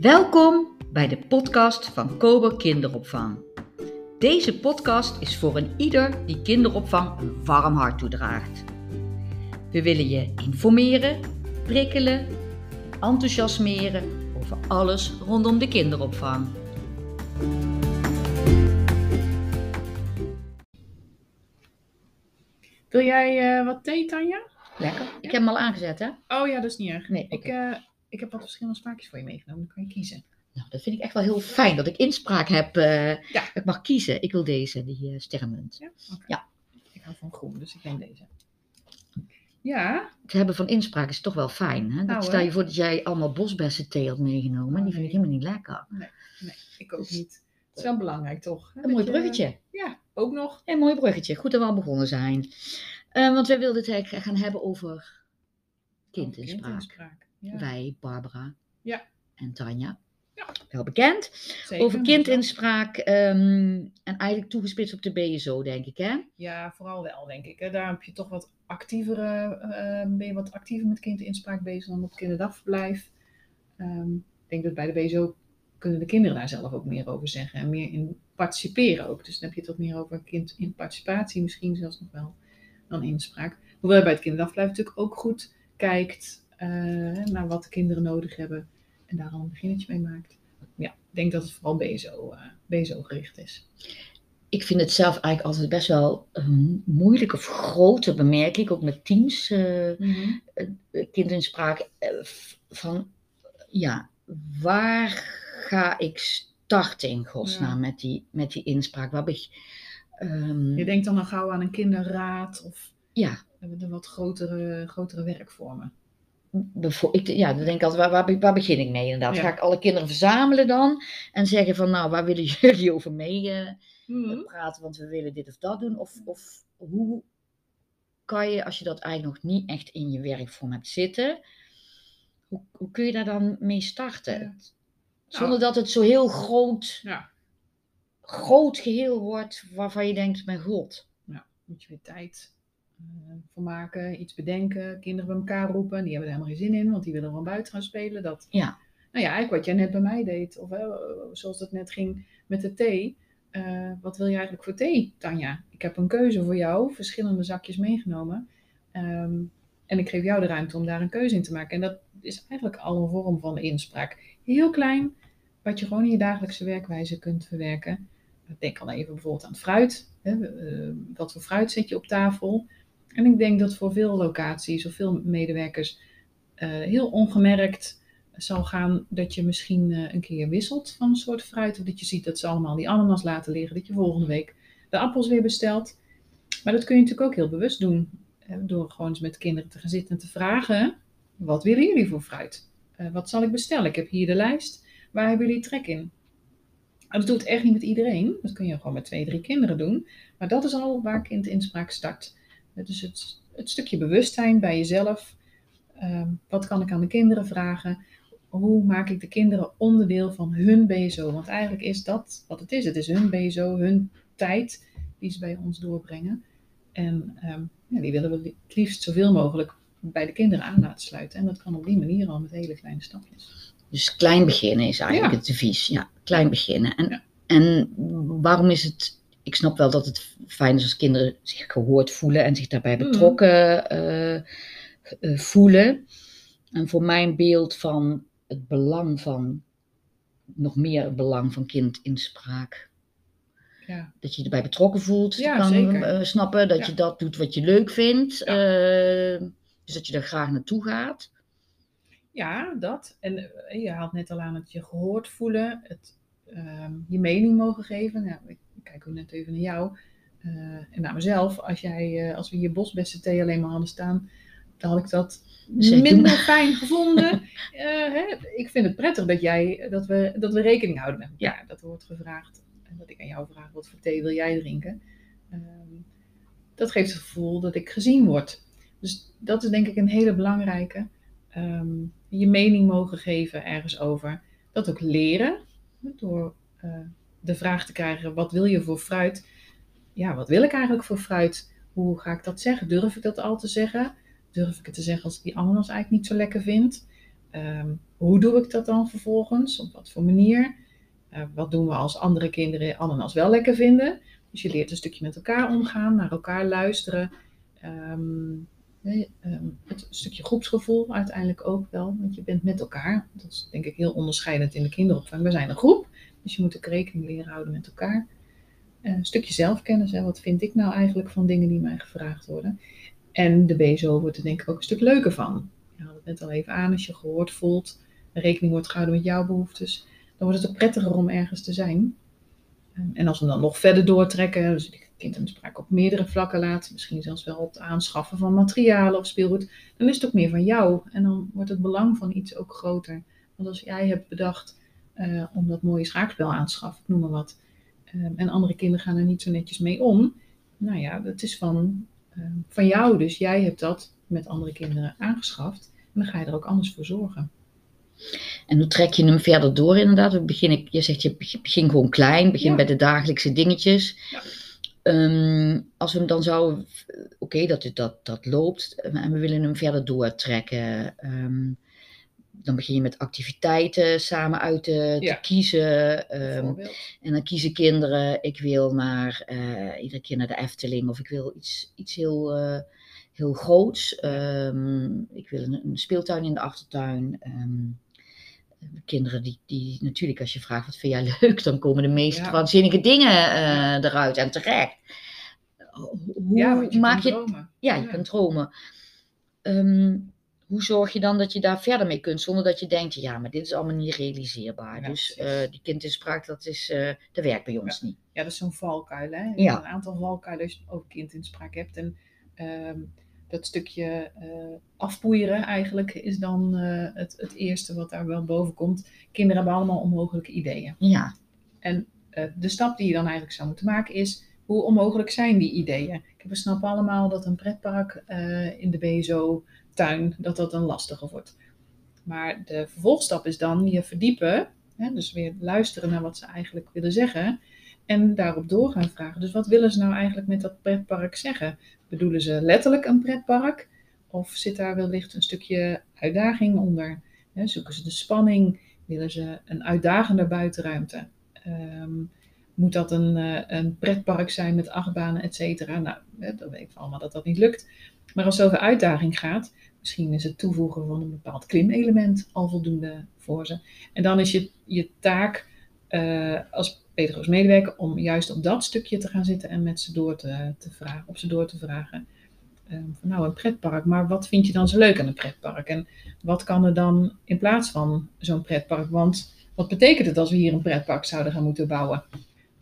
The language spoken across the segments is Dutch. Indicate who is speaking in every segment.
Speaker 1: Welkom bij de podcast van Kober Kinderopvang. Deze podcast is voor een ieder die kinderopvang een warm hart toedraagt. We willen je informeren, prikkelen, enthousiasmeren over alles rondom de kinderopvang.
Speaker 2: Wil jij eh, wat thee, Tanja?
Speaker 1: Lekker. Ik heb hem al aangezet, hè?
Speaker 2: Oh ja, dat is niet erg.
Speaker 1: Nee,
Speaker 2: Ik. Ik heb wat verschillende smaakjes voor je meegenomen. Dan kan je kiezen.
Speaker 1: Nou, dat vind ik echt wel heel fijn dat ik inspraak heb. eh,
Speaker 2: Ja.
Speaker 1: Ik mag kiezen. Ik wil deze, die uh, sterrenmunt.
Speaker 2: Ja?
Speaker 1: Ja.
Speaker 2: Ik hou van groen, dus ik neem deze. Ja,
Speaker 1: Het hebben van inspraak is toch wel fijn. Hè? Dat
Speaker 2: Nou,
Speaker 1: stel je voor dat jij allemaal bosbessen thee had meegenomen.
Speaker 2: Oh,
Speaker 1: die vind ik
Speaker 2: nee.
Speaker 1: helemaal niet lekker.
Speaker 2: nee, ik ook niet. Het is wel belangrijk, toch? hè,
Speaker 1: Een mooi
Speaker 2: je-
Speaker 1: bruggetje.
Speaker 2: Ja, ook nog.
Speaker 1: Een mooi bruggetje. Goed dat we al begonnen zijn. Eh, want wij wilden het eigenlijk gaan hebben over kindinspraak.
Speaker 2: Kindinspraak. Ja,
Speaker 1: Wij, Barbara
Speaker 2: Ja.
Speaker 1: en Tanja.
Speaker 2: Ja.
Speaker 1: Wel bekend.
Speaker 2: zeker.
Speaker 1: over kindinspraak ehm, en eigenlijk toegespitst op de BSO, denk ik, hè?
Speaker 2: Ja, vooral wel, denk ik. Hè. Daar heb je toch wat actievere, eh, ben je wat actiever met kindinspraak bezig dan op kinderdagverblijf. Ehm, ik denk dat bij de BSO kunnen de kinderen daar zelf ook meer over zeggen en meer in participeren ook. Dus dan heb je het wat meer over kind in participatie, misschien zelfs nog wel, dan inspraak. Hoewel je bij het kinderdagverblijf natuurlijk ook goed kijkt naar wat de kinderen nodig hebben en daar al een beginnetje mee maakt. Ja, ik denk dat het vooral BSO, eh, BSO gericht is.
Speaker 1: Ik vind het zelf eigenlijk altijd best wel een moeilijke of grote bemerking, ook met teams, eh, eh, kindinspraak, eh, v- van ja, waar ga ik starten in godsnaam met, die, met die inspraak? Waar beg- ehm,
Speaker 2: Je denkt dan al gauw aan een kinderraad of
Speaker 1: ja,
Speaker 2: de wat grotere, grotere werkvormen.
Speaker 1: Ik, ja, dan denk ik altijd, waar, waar, be- waar begin ik mee inderdaad?
Speaker 2: Ja.
Speaker 1: Ga ik alle kinderen verzamelen dan en zeggen van, nou, waar willen jullie over mee eh,
Speaker 2: Mhm.
Speaker 1: praten, want we willen dit of dat doen? Of, of hoe kan je, als je dat eigenlijk nog niet echt in je werkvorm hebt zitten, hoe, hoe kun je daar dan mee starten?
Speaker 2: Ja.
Speaker 1: Zonder dat het zo heel groot,
Speaker 2: Ja.
Speaker 1: groot geheel wordt waarvan je denkt, mijn god.
Speaker 2: Moet je weer tijd eh, voor maken, iets bedenken, kinderen bij elkaar roepen. Die hebben er helemaal geen zin in, want die willen gewoon buiten gaan spelen. Dat,
Speaker 1: Ja.
Speaker 2: Nou ja, eigenlijk wat jij net bij mij deed, of hè, zoals het net ging met de thee. Eh, wat wil je eigenlijk voor thee, Tanja? Ik heb een keuze voor jou, verschillende zakjes meegenomen. Ehm, en ik geef jou de ruimte om daar een keuze in te maken. En dat is eigenlijk al een vorm van inspraak. Heel klein, wat je gewoon in je dagelijkse werkwijze kunt verwerken. Denk al even bijvoorbeeld aan het fruit. Hè? eh, wat voor fruit zet je op tafel? En ik denk dat voor veel locaties of veel medewerkers eh, heel ongemerkt zal gaan dat je misschien eh, een keer wisselt van een soort fruit. Of dat je ziet dat ze allemaal die ananas laten liggen. Dat je volgende week de appels weer bestelt. Maar dat kun je natuurlijk ook heel bewust doen. eh, Door gewoon eens met kinderen te gaan zitten en te vragen. Wat willen jullie voor fruit? Wat zal ik bestellen? Ik heb hier de lijst. Waar hebben jullie trek in? En dat doet echt niet met iedereen. Dat kun je gewoon met twee, drie kinderen doen. Maar dat is al waar kindinspraak start. Dus het, het stukje bewustzijn bij jezelf. Ehm, wat kan ik aan de kinderen vragen? Hoe maak ik de kinderen onderdeel van hun BSO? Want eigenlijk is dat wat het is. Het is hun BSO, hun tijd die ze bij ons doorbrengen. En ehm, ja, die willen we het liefst zoveel mogelijk bij de kinderen aan laten sluiten. En dat kan op die manier al met hele kleine stapjes.
Speaker 1: Dus klein beginnen is eigenlijk
Speaker 2: Ja.
Speaker 1: het devies. Ja, klein beginnen. En,
Speaker 2: Ja.
Speaker 1: en waarom is het... Ik snap wel dat het fijn is als kinderen zich gehoord voelen en zich daarbij
Speaker 2: Mhm.
Speaker 1: betrokken eh, eh, voelen. En voor mijn beeld van het belang van, nog meer het belang van kindinspraak.
Speaker 2: Ja,
Speaker 1: Dat je erbij betrokken voelt.
Speaker 2: Ja,
Speaker 1: kan
Speaker 2: zeker.
Speaker 1: eh, snappen dat
Speaker 2: Ja.
Speaker 1: je dat doet wat je leuk vindt. Dus dat je er graag naartoe gaat.
Speaker 2: ja dat. En je haalt net al aan het je gehoord voelen. Het ehm, je mening mogen geven. Nou, ik kijk ook net even naar jou. eh, en naar mezelf. Als, jij, eh, als we hier bosbessen thee alleen maar hadden staan. Dan had ik dat
Speaker 1: Zeker.
Speaker 2: minder fijn gevonden. Eh, hè, ik vind het prettig dat, jij, dat, we, dat we rekening houden met elkaar. Dat er wordt gevraagd. En dat ik aan jou vraag, wat voor thee wil jij drinken? Ehm, dat geeft het gevoel dat ik gezien word. Dus dat is denk ik een hele belangrijke. Ehm, je mening mogen geven ergens over. Dat ook leren. Door de vraag te krijgen, wat wil je voor fruit? Ja, wat wil ik eigenlijk voor fruit? Hoe ga ik dat zeggen? Durf ik dat al te zeggen? Durf ik het te zeggen als ik die ananas eigenlijk niet zo lekker vind? Ehm, hoe doe ik dat dan vervolgens? Op wat voor manier? Uh, wat doen we als andere kinderen ananas wel lekker vinden? Dus je leert een stukje met elkaar omgaan, naar elkaar luisteren. Um, het stukje groepsgevoel uiteindelijk ook wel, want je bent met elkaar. Dat is denk ik heel onderscheidend in de kinderopvang. We zijn een groep, dus je moet ook rekening leren houden met elkaar. Uh, een stukje zelfkennis, hè. wat vind ik nou eigenlijk van dingen die mij gevraagd worden? En de BSO wordt er denk ik ook een stuk leuker van. Je had het net al even aan, als je gehoord voelt, rekening wordt gehouden met jouw behoeftes, dan wordt het ook prettiger om ergens te zijn. Ehm, en als we dan nog verder doortrekken, dus het kind een spraak op meerdere vlakken laten, misschien zelfs wel op het aanschaffen van materialen of speelgoed, dan is het ook meer van jou. En dan wordt het belang van iets ook groter. Want als jij hebt bedacht uh, om dat mooie schaakspel aan te schaffen, ik noem maar wat, ehm, en andere kinderen gaan er niet zo netjes mee om, nou ja, dat is van, ehm, van jou. Dus jij hebt dat met andere kinderen aangeschaft en dan ga je er ook anders voor zorgen.
Speaker 1: En hoe trek je hem verder door inderdaad? We beginnen, je zegt je begin gewoon klein, begin bij de dagelijkse dingetjes. Ja. Um, als we hem dan zouden, oké, dat, dat, dat loopt en we willen hem verder doortrekken. Um, dan begin je met activiteiten samen uit te, te kiezen. Um, en dan kiezen kinderen, ik wil naar, uh, iedere keer naar de Efteling of ik wil iets, iets heel, uh, heel groots. ik wil een, een, speeltuin in de achtertuin kinderen die, die natuurlijk als je vraagt wat vind jij leuk, dan komen de meest ja. waanzinnige dingen uh, eruit en terecht.
Speaker 2: Hoe ja, je maak je dromen.
Speaker 1: Ja, je ja. kunt dromen. Um, hoe zorg je dan dat je daar verder mee kunt, zonder dat je denkt, ja, maar dit is allemaal niet realiseerbaar. dus uh, die kindinspraak, dat, is, uh, dat werkt bij ons niet.
Speaker 2: Ja, dat is zo'n valkuil. Hè? Ja. Een aantal valkuilen als je over kindinspraak hebt. En um, dat stukje uh, afpoeieren eigenlijk is dan het, het eerste wat daar wel boven komt. Kinderen hebben allemaal onmogelijke ideeën.
Speaker 1: Ja.
Speaker 2: En de stap die je dan eigenlijk zou moeten maken is, hoe onmogelijk zijn die ideeën? We snappen allemaal dat een pretpark in de Dat dat dan lastiger wordt. Maar de vervolgstap is dan je verdiepen, hè, dus weer luisteren naar wat ze eigenlijk willen zeggen. En daarop door gaan vragen. Dus wat willen ze nou eigenlijk met dat pretpark zeggen? Bedoelen ze letterlijk een pretpark? Of zit daar wellicht een stukje uitdaging onder? zoeken ze de spanning? Willen ze een uitdagende buitenruimte? Um, moet dat een, uh, een pretpark zijn met achtbanen, et cetera? Nou, dan weet ik allemaal dat dat niet lukt. Maar als het over uitdaging gaat, misschien is het toevoegen van een bepaald klimelement al voldoende voor ze. En dan is je, je taak uh, als pedagogisch medewerker om juist op dat stukje te gaan zitten en met ze door te, te vragen, op ze door te vragen. Um, van nou, een pretpark, maar wat vind je dan zo leuk aan een pretpark? En wat kan er dan in plaats van zo'n pretpark? Want wat betekent het als we hier een pretpark zouden gaan moeten bouwen?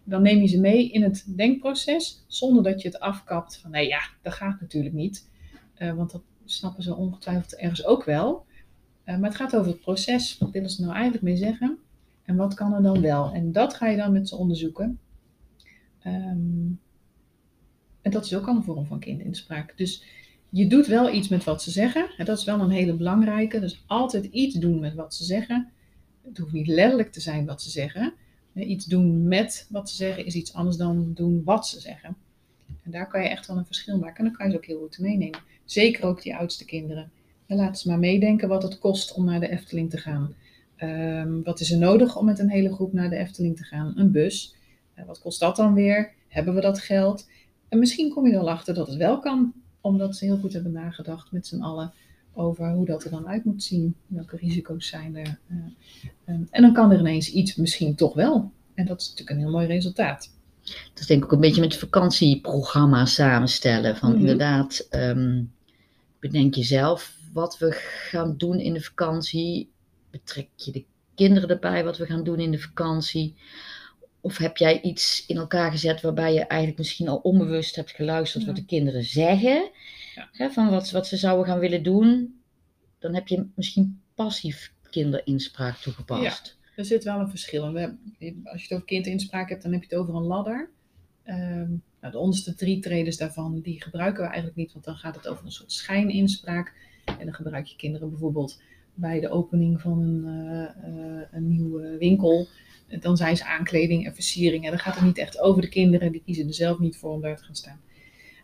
Speaker 2: Dan neem je ze mee in het denkproces, zonder dat je het afkapt van, nee ja, dat gaat natuurlijk niet. Uh, want dat snappen ze ongetwijfeld ergens ook wel. Uh, maar het gaat over het proces. Wat willen ze nou eigenlijk mee zeggen? En wat kan er dan wel? En dat ga je dan met ze onderzoeken. Um, en dat is ook al een vorm van kindinspraak. Dus je doet wel iets met wat ze zeggen. En dat is wel een hele belangrijke. Dus altijd iets doen met wat ze zeggen. Het hoeft niet letterlijk te zijn wat ze zeggen. Iets doen met wat ze zeggen is iets anders dan doen wat ze zeggen. En daar kan je echt wel een verschil maken. En dan kan je ze ook heel goed meenemen. Zeker ook die oudste kinderen. En laat ze maar meedenken wat het kost om naar de Efteling te gaan. Um, wat is er nodig om met een hele groep naar de Efteling te gaan? Een bus. Uh, wat kost dat dan weer? Hebben we dat geld? En misschien kom je er al achter dat het wel kan, omdat ze heel goed hebben nagedacht met z'n allen over hoe dat er dan uit moet zien. Welke risico's zijn er? Uh, um, en dan kan er ineens iets misschien toch wel. En dat is natuurlijk een heel mooi resultaat.
Speaker 1: Dat is denk ik ook een beetje met vakantieprogramma samenstellen. Van mm-hmm. inderdaad, um, bedenk jezelf wat we gaan doen in de vakantie betrek je de kinderen erbij wat we gaan doen in de vakantie? Of heb jij iets in elkaar gezet waarbij je eigenlijk misschien al onbewust hebt geluisterd wat de kinderen zeggen, ja. hè, van wat, wat ze zouden gaan willen doen? Dan heb je misschien passief kinderinspraak toegepast.
Speaker 2: Ja, er zit wel een verschil. We als je het over kindinspraak hebt, dan heb je het over een ladder. Um, nou, de onderste drie tredens daarvan, die gebruiken we eigenlijk niet, want dan gaat het over een soort schijninspraak. En dan gebruik je kinderen bijvoorbeeld bij de opening van een, uh, een nieuwe winkel. Dan zijn ze aankleding en versiering. En dan gaat het niet echt over de kinderen. Die kiezen er zelf niet voor om daar te gaan staan.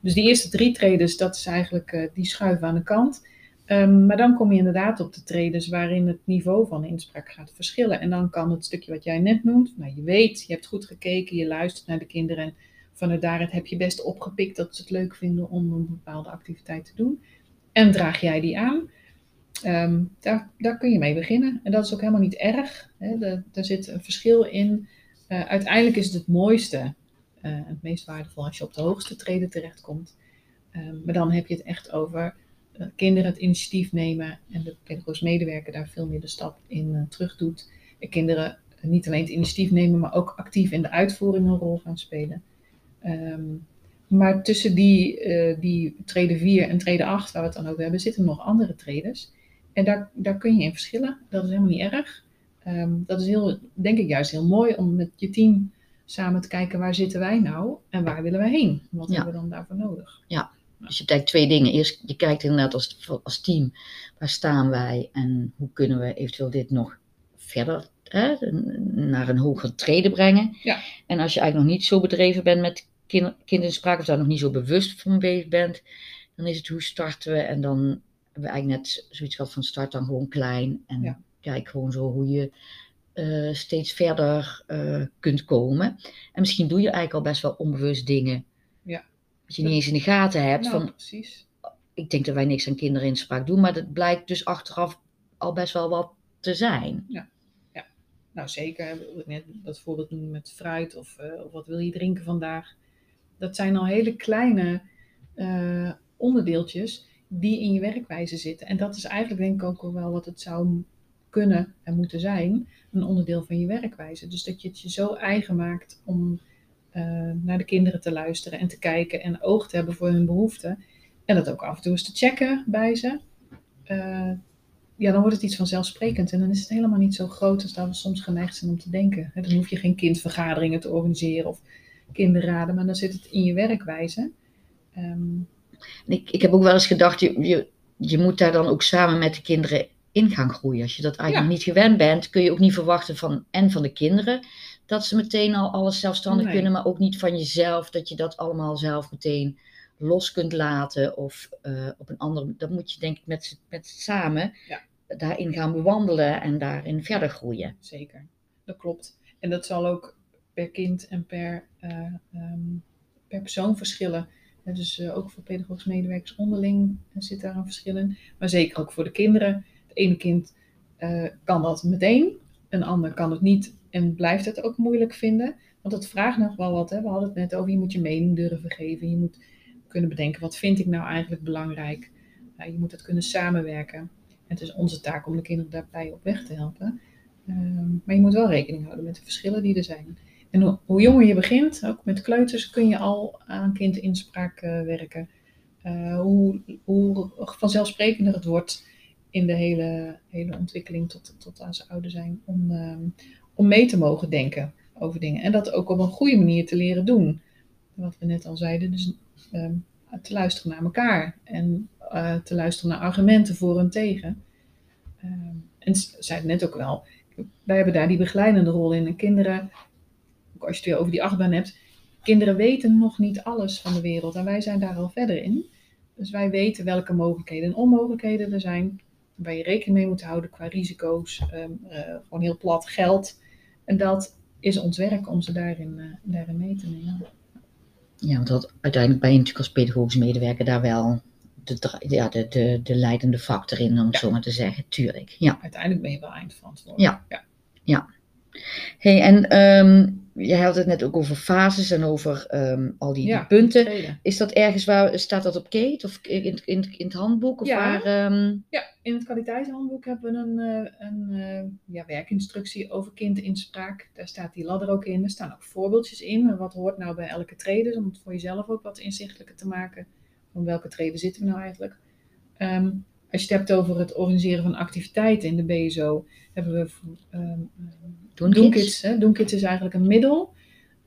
Speaker 2: Dus die eerste drie traders, dat is eigenlijk, uh, die schuiven aan de kant. Ehm, maar dan kom je inderdaad op de tredes waarin het niveau van inspraak gaat verschillen. En dan kan het stukje wat jij net noemt, nou je weet, je hebt goed gekeken, je luistert naar de kinderen en vanuit daaruit heb je best opgepikt dat ze het leuk vinden om een bepaalde activiteit te doen. En draag jij die aan, ehm, daar, daar kun je mee beginnen. En dat is ook helemaal niet erg. Hè. er zit een verschil in. Uh, uiteindelijk is het het mooiste, uh, het meest waardevol als je op de hoogste treden terechtkomt. Um, maar dan heb je het echt over uh, kinderen het initiatief nemen en de pedagogisch medewerker daar veel meer de stap in terug doet. En kinderen niet alleen het initiatief nemen, maar ook actief in de uitvoering een rol gaan spelen. Um, maar tussen die, uh, die trede 4 en trede 8, waar we het dan over hebben, zitten nog andere tredes. En daar, daar kun je in verschillen. Dat is helemaal niet erg. Um, dat is heel, denk ik juist heel mooi om met je team samen te kijken waar zitten wij nou en waar willen we heen. Wat ja. hebben we dan daarvoor nodig?
Speaker 1: Ja, dus je kijkt twee dingen. Eerst, je kijkt inderdaad als, als team, waar staan wij en hoe kunnen we eventueel dit nog verder hè, naar een hogere trede brengen.
Speaker 2: Ja.
Speaker 1: En als je eigenlijk nog niet zo bedreven bent met kind, kinderspraak of daar nog niet zo bewust van bezig bent, dan is het hoe starten we en dan hebben we eigenlijk net zoiets gehad van start dan gewoon klein en kijk gewoon zo hoe je uh, steeds verder uh, kunt komen. En misschien doe je eigenlijk al best wel onbewust dingen.
Speaker 2: Ja.
Speaker 1: Dat je niet eens in de gaten hebt.
Speaker 2: Nou,
Speaker 1: van,
Speaker 2: precies.
Speaker 1: Ik denk dat wij niks aan kinderinspraak doen, maar dat blijkt dus achteraf al best wel wat te zijn.
Speaker 2: Ja. ja. Nou zeker, net dat voorbeeld noemen met fruit of, uh, of wat wil je drinken vandaag dat zijn al hele kleine uh, onderdeeltjes die in je werkwijze zitten. En dat is eigenlijk denk ik ook wel wat het zou kunnen en moeten zijn, een onderdeel van je werkwijze. Dus dat je het je zo eigen maakt om uh, naar de kinderen te luisteren en te kijken en oog te hebben voor hun behoeften. En dat ook af en toe eens te checken bij ze. Uh, ja, dan wordt het iets vanzelfsprekend. En dan is het helemaal niet zo groot als dat we soms geneigd zijn om te denken. Dan hoef je geen kindvergaderingen te organiseren of kinderraden, maar dan zit het in je werkwijze. Um,
Speaker 1: ik, ik heb ook wel eens gedacht, je, je, je moet daar dan ook samen met de kinderen in gaan groeien. Als je dat eigenlijk niet gewend bent, kun je ook niet verwachten van en van de kinderen dat ze meteen al alles zelfstandig kunnen, maar ook niet van jezelf dat je dat allemaal zelf meteen los kunt laten of uh, op een andere. Dat moet je denk ik met, met samen
Speaker 2: ja.
Speaker 1: daarin gaan bewandelen en daarin verder groeien.
Speaker 2: Zeker, dat klopt. En dat zal ook per kind en per, uh, um, per persoon verschillen. dus uh, ook voor pedagogisch medewerkers onderling zit daar een verschil in. Maar zeker ook voor de kinderen. Het ene kind kan dat meteen, een ander kan het niet en blijft het ook moeilijk vinden. Want het vraagt nog wel wat. Hè? We hadden het net over, je moet je mening durven geven. Je moet kunnen bedenken, wat vind ik nou eigenlijk belangrijk? je moet het kunnen samenwerken. En het is onze taak om de kinderen daarbij op weg te helpen. Ehm, maar je moet wel rekening houden met de verschillen die er zijn. En hoe, jonger je begint, ook met kleuters, kun je al aan kindinspraak uh, werken. Uh, hoe, hoe vanzelfsprekender het wordt in de hele, hele ontwikkeling tot, tot aan ze ouder zijn, om, uh, om mee te mogen denken over dingen. En dat ook op een goede manier te leren doen. Wat we net al zeiden, dus ehm, te luisteren naar elkaar en uh, te luisteren naar argumenten voor en tegen. Ehm, en zei het net ook wel, wij hebben daar die begeleidende rol in. En kinderen als je het weer over die achtbaan hebt, kinderen weten nog niet alles van de wereld en wij zijn daar al verder in. Dus wij weten welke mogelijkheden en onmogelijkheden er zijn, waar je rekening mee moet houden qua risico's, um, uh, gewoon heel plat geld. En dat is ons werk om ze daarin, uh, daarin mee te nemen.
Speaker 1: Ja, want dat, uiteindelijk ben je natuurlijk als pedagogisch medewerker daar wel de, ja, de, de, de leidende factor in, om het zo maar te zeggen, tuurlijk. Ja.
Speaker 2: Uiteindelijk ben je wel eindverantwoordelijk.
Speaker 1: Ja. ja. ja. Hey, en um, je had het net ook over fases en over um, al die, die punten. Is dat ergens waar, staat dat op Kate of in, in, in het handboek? Of
Speaker 2: ja.
Speaker 1: Waar, um...
Speaker 2: ja, in het kwaliteitshandboek hebben we een, uh, een uh, ja, werkinstructie over kindinspraak. Daar staat die ladder ook in. Er staan ook voorbeeldjes in. Wat hoort nou bij elke trede? Om het voor jezelf ook wat inzichtelijker te maken. Van welke treden zitten we nou eigenlijk? Um, als je het hebt over het organiseren van activiteiten in de BSO, hebben we um, Doenkids. Doenkids is eigenlijk een middel,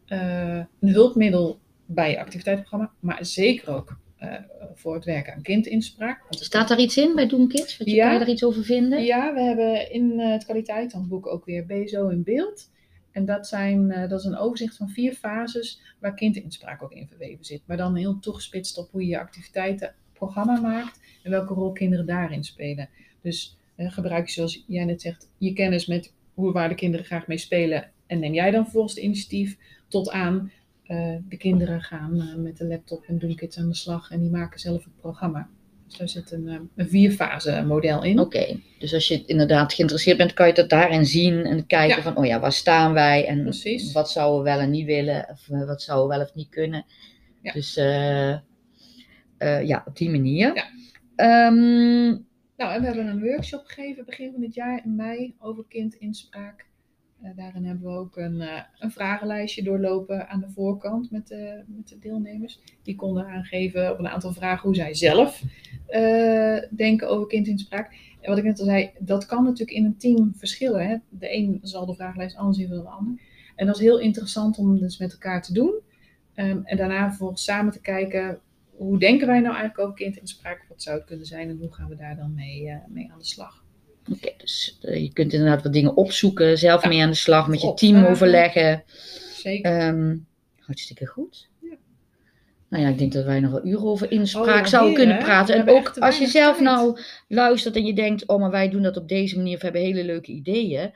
Speaker 2: uh, een hulpmiddel bij je activiteitsprogramma, maar zeker ook uh, voor het werken aan kindinspraak.
Speaker 1: Staat daar iets in bij Doenkids? Wat je, ja, kan je daar iets over vinden?
Speaker 2: Ja, we hebben in uh, het kwaliteitshandboek ook weer BSO in beeld. En dat, zijn, dat is een overzicht van vier fases waar kindinspraak ook in verweven zit. Maar dan heel toegespitst op hoe je je activiteiten programma maakt en welke rol kinderen daarin spelen. Dus uh, gebruik je, zoals jij net zegt, je kennis met hoe waar de kinderen graag mee spelen en neem jij dan vervolgens de initiatief tot aan uh, de kinderen gaan met de laptop en doen kids aan de slag en die maken zelf het programma. Dus daar zit een, een vierfase model in.
Speaker 1: Oké, dus als je inderdaad geïnteresseerd bent, kan je dat daarin zien en kijken van, oh ja, waar staan wij en Precies. wat zouden we wel en niet willen of wat zouden we wel of niet kunnen. Ja. Dus uh, ja, op die manier. Ja.
Speaker 2: Um, nou, en we hebben een workshop gegeven begin van dit jaar in mei over kindinspraak. Uh, daarin hebben we ook een, uh, een vragenlijstje doorlopen aan de voorkant met de, met de deelnemers. Die konden aangeven op een aantal vragen hoe zij zelf uh, denken over kindinspraak. En wat ik net al zei, dat kan natuurlijk in een team verschillen. Hè? De een zal de vragenlijst anders zien dan de ander. En dat is heel interessant om dus met elkaar te doen. Um, en daarna vervolgens samen te kijken hoe denken wij nou eigenlijk over kindinspraak? Wat zou het kunnen zijn en hoe gaan we daar dan mee, uh, mee aan de slag?
Speaker 1: Oké, dus uh, je kunt inderdaad wat dingen opzoeken, zelf mee aan de slag, met je team overleggen. Zeker. Um, hartstikke goed. Ja. Nou ja, ik denk dat wij nog wel uren over inspraak oh, ja, zouden kunnen praten. En ook als je zelf nou luistert en je denkt, oh maar wij doen dat op deze manier, of hebben hele leuke ideeën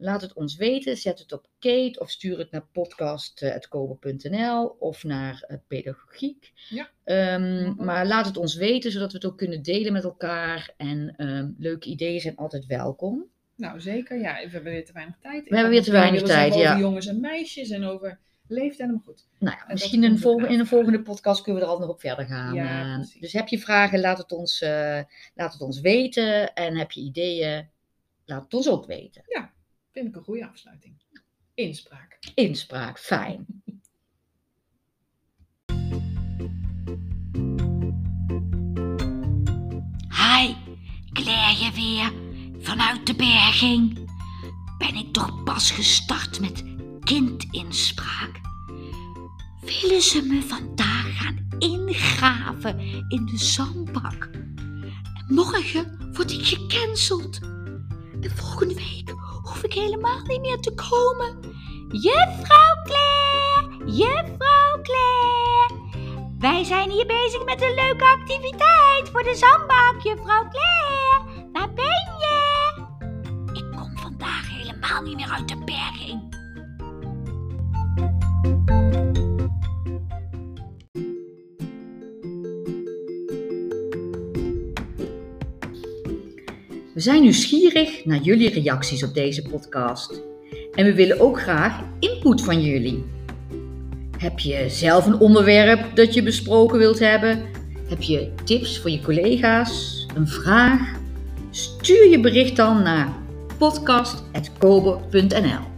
Speaker 1: Laat het ons weten. Zet het op Kate of stuur het naar podcast.kober.nl of naar uh, pedagogiek. Ja. Um, maar laat het ons weten, zodat we het ook kunnen delen met elkaar. En um, leuke ideeën zijn altijd welkom.
Speaker 2: Nou, zeker. Ja, we hebben weer te weinig tijd.
Speaker 1: We hebben weer te weinig tijd, ja.
Speaker 2: Over jongens en meisjes en over leeftijd, maar goed.
Speaker 1: Nou ja, misschien in, een volgende podcast kunnen we er al nog op verder gaan. Ja, uh, dus heb je vragen, laat het, ons, uh, laat het ons weten. En heb je ideeën, laat het ons ook weten.
Speaker 2: Ja, Vind ik een goede afsluiting. Inspraak.
Speaker 1: Inspraak, fijn.
Speaker 3: Hi, Claire weer vanuit de berging. Ben ik toch pas gestart met kindinspraak? Willen ze me vandaag gaan ingraven in de zandbak? morgen word ik gecanceld. En volgende week hoef ik helemaal niet meer te komen. Juffrouw Claire, juffrouw Claire. Wij zijn hier bezig met een leuke activiteit voor de zandbak, juffrouw Claire. Waar ben je? Ik kom vandaag helemaal niet meer uit de berging.
Speaker 1: We zijn nieuwsgierig naar jullie reacties op deze podcast. En we willen ook graag input van jullie. Heb je zelf een onderwerp dat je besproken wilt hebben? Heb je tips voor je collega's? Een vraag? Stuur je bericht dan naar podcast.kobe.nl